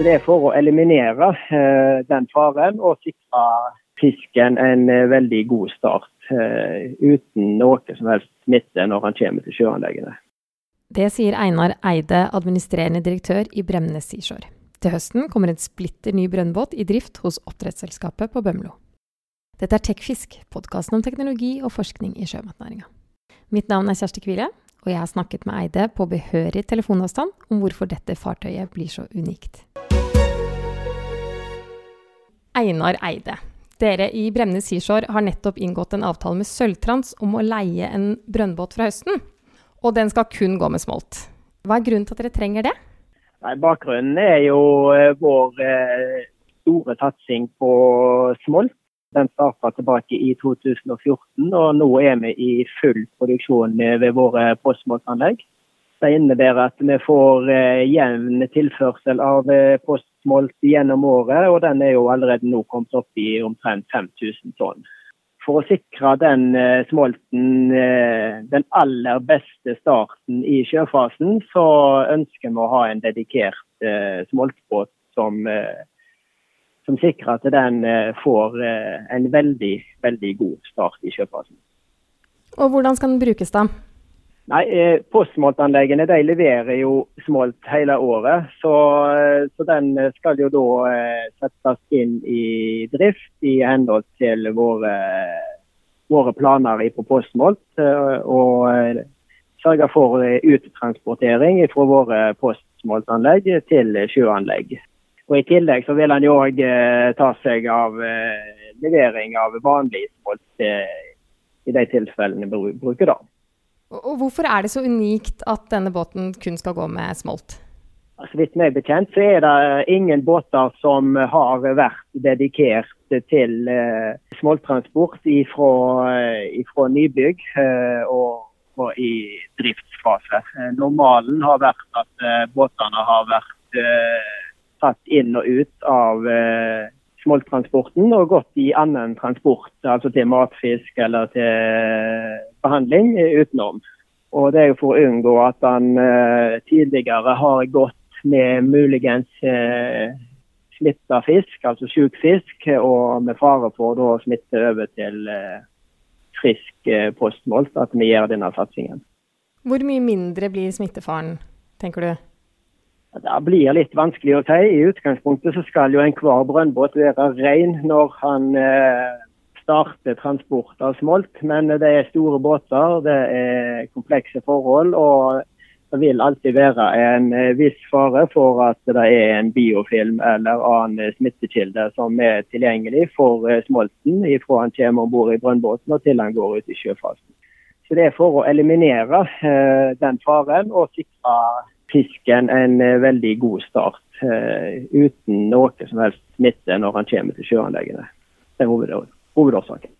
Det er for å eliminere eh, den faren og sikre fisken en eh, veldig god start eh, uten noe som helst smitte når han kommer til sjøanleggene. Det sier Einar Eide, administrerende direktør i Bremnes Seashore. Til høsten kommer en splitter ny brønnbåt i drift hos oppdrettsselskapet på Bømlo. Dette er Tekfisk, podkasten om teknologi og forskning i sjømatnæringa. Mitt navn er Kjersti Kvile, og jeg har snakket med Eide på behørig telefonavstand om hvorfor dette fartøyet blir så unikt. Einar Eide, dere i Bremnes Seashore har nettopp inngått en avtale med Sølvtrans om å leie en brønnbåt fra høsten. Og den skal kun gå med smolt. Hva er grunnen til at dere trenger det? Nei, bakgrunnen er jo eh, vår eh, store satsing på smolt. Den starta tilbake i 2014, og nå er vi i full produksjon ved våre postmålsanlegg. Det innebærer at vi får eh, jevn tilførsel av eh, post gjennom året, og den er jo allerede nå kommet opp i omtrent 5000 tonn. For å sikre den eh, smolten den aller beste starten i sjøfasen, så ønsker vi å ha en dedikert smoltbåt som, som sikrer at den får en veldig, veldig god start i sjøfasen. Og hvordan skal den brukes da? Nei, eh, Postmåltanleggene de leverer jo smolt hele året. Så, eh, så, den skal jo da eh, settes inn i drift i henhold til våre, våre planer på postsmolt. Og sørge for uttransportering fra våre postsmoltanlegg til sjøanlegg. Og I tillegg så vil han jo òg ta seg av levering av vanlig smolt i de tilfellene vi bruker da. Og Hvorfor er det så unikt at denne båten kun skal gå med smolt? Så vidt meg bekjent så er det ingen båter som har vært dedikert til uh, smolttransport ifra, ifra nybygg uh, og, og, i driftsfase. Uh, normalen har vært at båtene har vært tatt inn og ut av smolttransporten og gått i annen transport, altså til matfisk eller til behandling utenom. Og Det er jo for å unngå at han uh, tidligere har gått med muligens uh, smitta fisk, altså syk fisk, og med fare for å smitte over til uh, frisk uh, postmolt, at vi gjør denne satsingen. Hvor mye mindre blir smittefaren, tenker du? Det blir litt vanskelig å si. I utgangspunktet så skal jo enhver brønnbåt være ren når han eh, starter transport av smolt. Men det er store båter, det er komplekse forhold. og det vil alltid være en eh, viss fare for at det er en biofilm eller annen smittekilde som er tilgjengelig for eh, smolten fra han kommer om bord i brønnbåten og til han går ut i sjøfasen. Så Det er for å eliminere eh, den faren og sikre fisken en eh, veldig god start uten noe som helst smitte når han kommer til sjøanleggene. Det er hovedårsaken.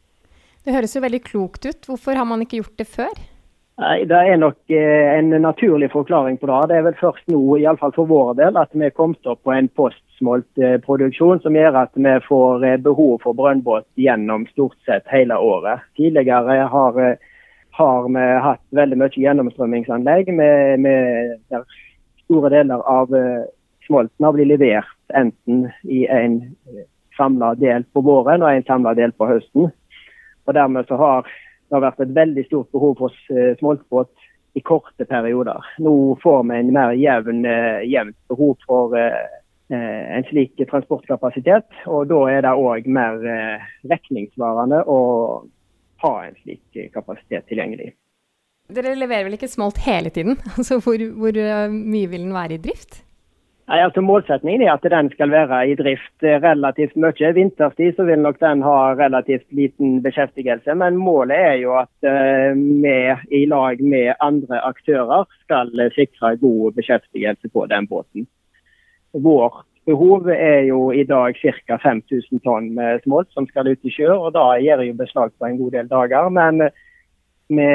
Det høres jo veldig klokt ut. Hvorfor har man ikke gjort det før? Nei, Det er nok eh, en naturlig forklaring på det. Det er vel først nå, iallfall for vår del, at vi er kommet opp på en postsmoltproduksjon som gjør at vi får behov for brønnbåt gjennom stort sett hele året. Tidligere har har vi hatt veldig mye gjennomstrømmingsanlegg med, med der store deler av uh, smolten har blitt levert enten i en samla del på våren og en samla del på høsten. Og Dermed så har det vært et veldig stort behov for uh, smoltbåt i korte perioder. Nå får vi en mer jevn, uh, jevnt behov for en slik transportkapasitet. Og da er det òg mer regningssvarende å ha en slik kapasitet tilgjengelig. Dere leverer vel ikke smolt hele tiden? Altså hvor, hvor eh, mye vil den være i drift? Nei, altså Målsettingen er at den skal være i drift relativt mye. Vinterstid så vil nok den ha relativt liten beskjeftigelse, men målet er jo at uh, vi i lag med andre aktører skal sikre god beskjeftigelse på den båten. Vårt behov er jo i dag ca. 5000 tonn med smolt som skal ut i sjø, og da gjør jo beslag på en god del dager. Men eh, vi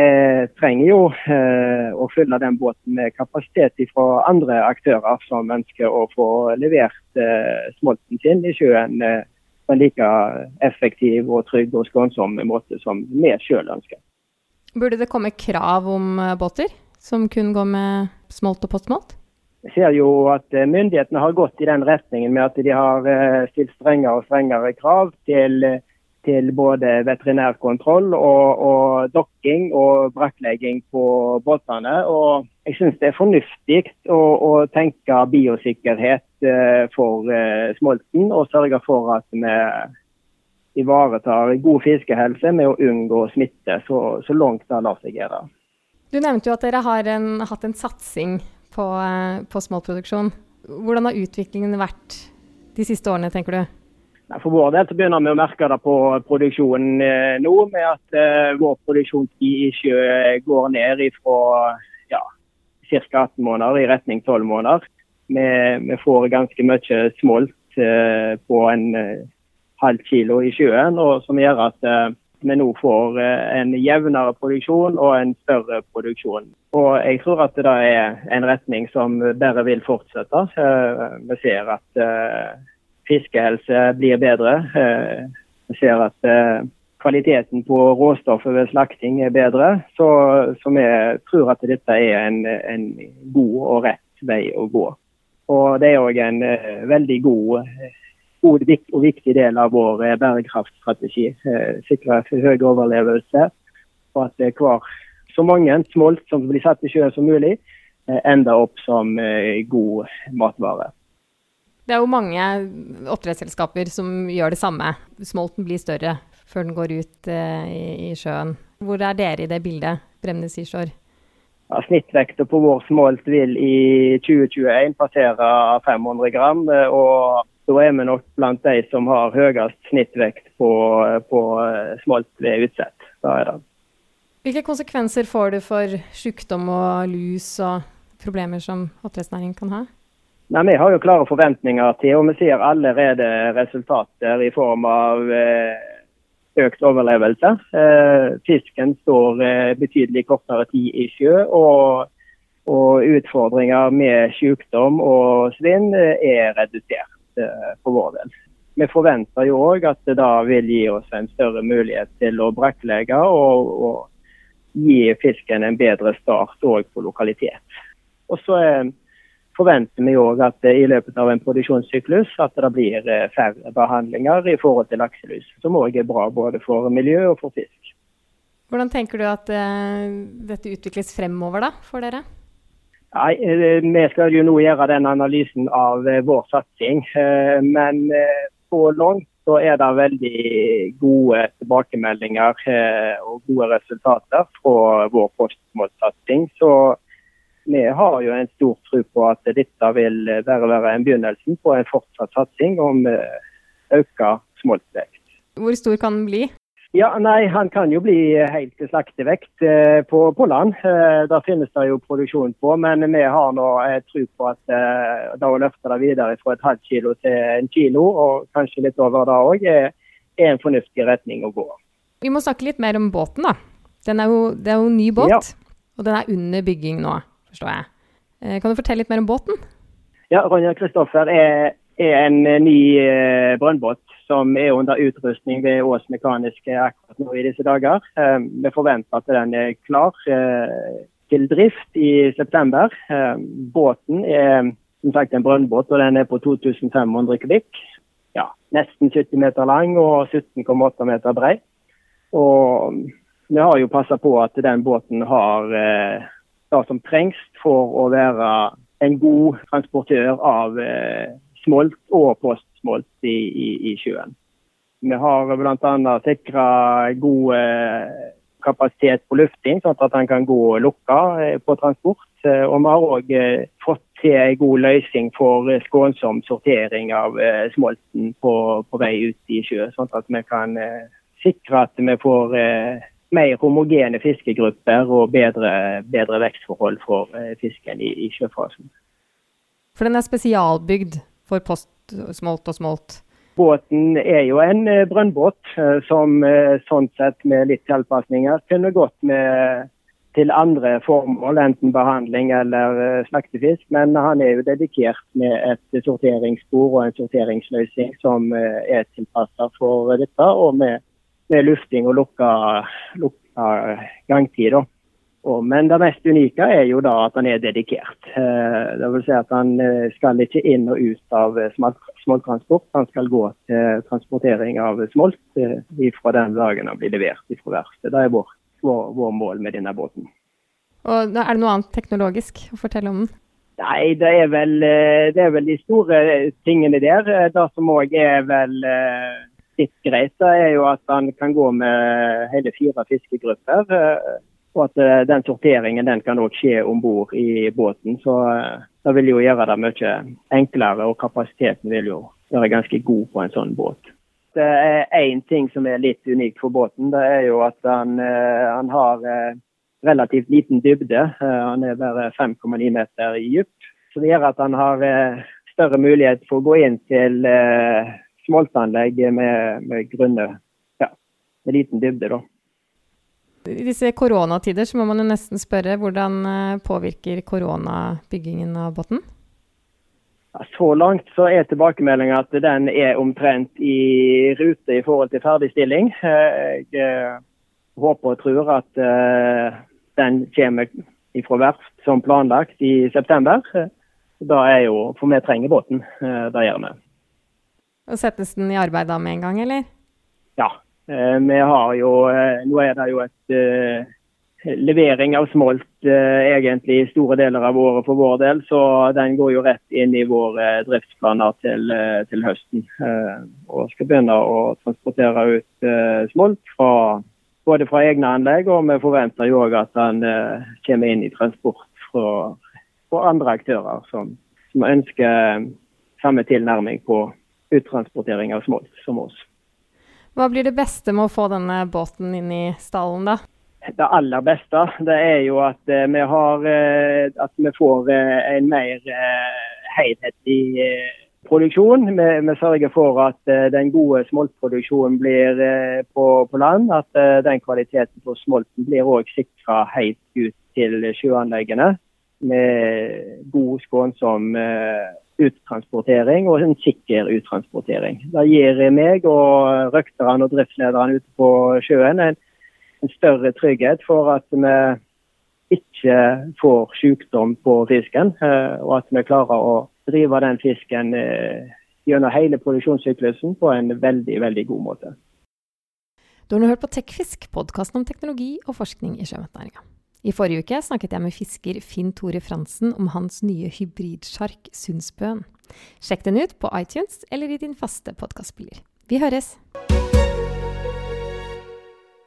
trenger jo eh, å fylle den båten med kapasitet fra andre aktører som ønsker å få levert eh, smolten sin i sjøen eh, på en like effektiv og trygg og skånsom måte som vi sjøl ønsker. Burde det komme krav om eh, båter som kun går med smolt og postsmolt? Jeg ser jo at myndighetene har gått i den retningen med at de har stilt strengere og strengere krav til til både veterinærkontroll og, og dokking og brakklegging på båtene. Og jeg syns det er fornuftig å, å tenke biosikkerhet eh, for eh, smolten og sørge for at vi ivaretar god fiskehelse med å unngå smitte så, så langt det lar seg gjøre. Du nevnte jo at dere har en, hatt en satsing på, eh, på smoltproduksjon. Hvordan har utviklingen vært de siste årene, tenker du? For vår del så begynner vi å merke det på produksjonen eh, nå, med at eh, vår produksjonstid i sjø går ned fra ja, ca. 18 måneder i retning 12 måneder. Vi, vi får ganske mye smolt eh, på en eh, halv kilo i sjøen, som gjør at eh, vi nå får eh, en jevnere produksjon og en større produksjon. Og jeg tror at det er en retning som bare vil fortsette. vi ser at fiskehelse blir bedre. Eh, vi ser at eh, kvaliteten på råstoffet ved slakting er bedre. Så, så vi tror at dette er en, en, god og rett vei å gå. Og det er òg en uh, veldig god, god, og viktig del av vår bærekraftstrategi. Sikre høy overlevelse, og at hver så mange smolt som blir satt i sjøen som mulig, ender opp som god matvare. Det er jo mange oppdrettsselskaper som gjør det samme. Smolten blir større før den går ut eh, i, i, sjøen. Hvor er dere i det bildet, Bremnes Seashore? Ja, Snittvekta på vår smolt vil i 2021 passere 500 gram. Eh, og da er vi nok blant de som har høyest snittvekt på, på eh, smolt ved utsett. Hvilke konsekvenser får det for sykdom og lus og problemer som oppdrettsnæringen kan ha? Nei, Vi har jo klare forventninger til, og vi ser allerede resultater i form av eh, økt overlevelse. Eh, fisken står eh, betydelig kortere tid i sjø, og, og utfordringer med sykdom og svinn er redusert for vår del. Vi forventer jo òg at det da vil gi oss en større mulighet til å brakklegge og, og gi fisken en bedre start òg på lokalitet. Og så er forventer vi òg at i løpet av en produksjonssyklus at det blir eh, færre behandlinger i forhold til lakselus. Som òg er bra både for miljø og for fisk. Hvordan tenker du at uh, dette utvikles fremover da, for dere? Nei, eh, Vi skal jo nå gjøre den analysen av vår satsing. Men på langt så er det veldig gode tilbakemeldinger og gode resultater fra vår postmålsatsing. Så vi har jo en stor tro på at dette vil bare være en begynnelsen på en fortsatt satsing om eh, økt smoltvekt. Hvor stor kan den bli? Ja, nei, Han kan jo bli helt til slaktevekt eh, på, på, land. Eh, der finnes det jo produksjon på, men vi har nå tro på at da å løfte det videre fra et halvt kilo til en kilo, og kanskje litt over det òg, er, er, en fornuftig retning å gå. Vi må snakke litt mer om båten, da. Den er jo, det er jo en ny båt, ja. og den er under bygging nå forstår jeg. Eh, kan du fortelle litt mer om båten? Ja, Ronja Kristoffer er, er, en eh, ny eh, brønnbåt som er under utrustning ved Ås Mekaniske akkurat nå i disse dager. Vi forventer at den er klar til drift i september. Båten er som sagt en brønnbåt, og den er på 2500 kubikk. Ja, nesten 70 meter lang og 17,8 meter brei. Og vi har jo passa på at den båten har det som trengs for å være en god transportør av eh, smolt og postsmolt i, i, i sjøen. Vi har bl.a. sikra god eh, kapasitet på lufting, sånn at den kan gå lukka eh, på transport. Og vi har òg fått til en god løsning for skånsom sortering av smolten på, på, vei ut i sjø, sånn at vi kan sikre at vi får mer homogene fiskegrupper og bedre, bedre vekstforhold for eh, fisken i, i, sjøfasen. For den er spesialbygd for postsmolt og smolt? Båten er jo en eh, brønnbåt eh, som sånn sett med litt tilpasninger kunne gått med til andre formål, enten behandling eller slaktefisk. Men han er jo dedikert med et sorteringsspor og en sorteringsløsning som er tilpasset for dette. og med med lufting og lukka, lukka gangtid. men det mest unike er jo da at han er dedikert. Det vil si at han skal ikke inn og ut av smolttransport. Han skal gå til transportering av smolt fra den dagen han blir levert fra verftet. Det er vår, vår, vår mål med denne båten. Og Er det noe annet teknologisk å fortelle om den? Nei, det er vel, eh, det er vel de store tingene der. Eh, det som òg er vel eh, litt greit, er jo at han kan gå med hele fire fiskegrupper. Og at den sorteringen den kan skje om bord i båten. Så det vil jo gjøre det mye enklere, og kapasiteten vil jo være ganske god på en sånn båt. Det er én ting som er litt unikt for båten. Det er jo at han, han har relativt liten dybde. Eh, han er bare 5,9 meter dyp. Så det gjør at han har eh, større mulighet for å gå inn til eh, smoltanlegg med, med grunne ja, med liten dybde. da. I disse koronatider så må man jo nesten spørre hvordan påvirker koronabyggingen av båten? så langt så er tilbakemeldinga at den er omtrent i rute i forhold til ferdigstilling. Jeg håper og tror at den kommer fra verft som planlagt i september. Da er jo, For vi trenger båten. Eh, det gjør vi. Og Settes den i arbeid da med en gang, eller? Ja. Eh, vi har jo eh, Nå er det jo et levering av smolt egentlig i store deler av året for vår del, så den går jo rett inn i våre driftsplaner til, til høsten. Og skal begynne å transportere ut smolt fra både fra egne anlegg, og vi forventer jo òg at den eh, kommer inn i transport fra, fra andre aktører som, som, ønsker samme tilnærming på uttransportering av smolt som oss. Hva blir det beste med å få denne båten inn i stallen, da? Det aller beste det er jo at, eh, vi, har, eh, at vi får eh, en mer helhetlig produksjon. Vi, vi, sørger for at den gode smoltproduksjonen blir på, på, land. At den kvaliteten på smolten blir òg sikra helt ut til sjøanleggene. Med god, skånsom uttransportering og en sikker uttransportering. Det gir meg og røkterne og driftslederne ute på sjøen en, en større trygghet for at vi ikke får sykdom på fisken, og at vi klarer å drive den fisken eh, gjennom hele produksjonssyklusen på en veldig, veldig god måte. Du har nå hørt på Tekfisk, podkasten om teknologi og forskning i sjømatnæringa. I forrige uke snakket jeg med fisker Finn Tore Fransen om hans nye hybridsjark Sundsbøen. Sjekk den ut på iTunes eller i din faste podkastspiller. Vi høres!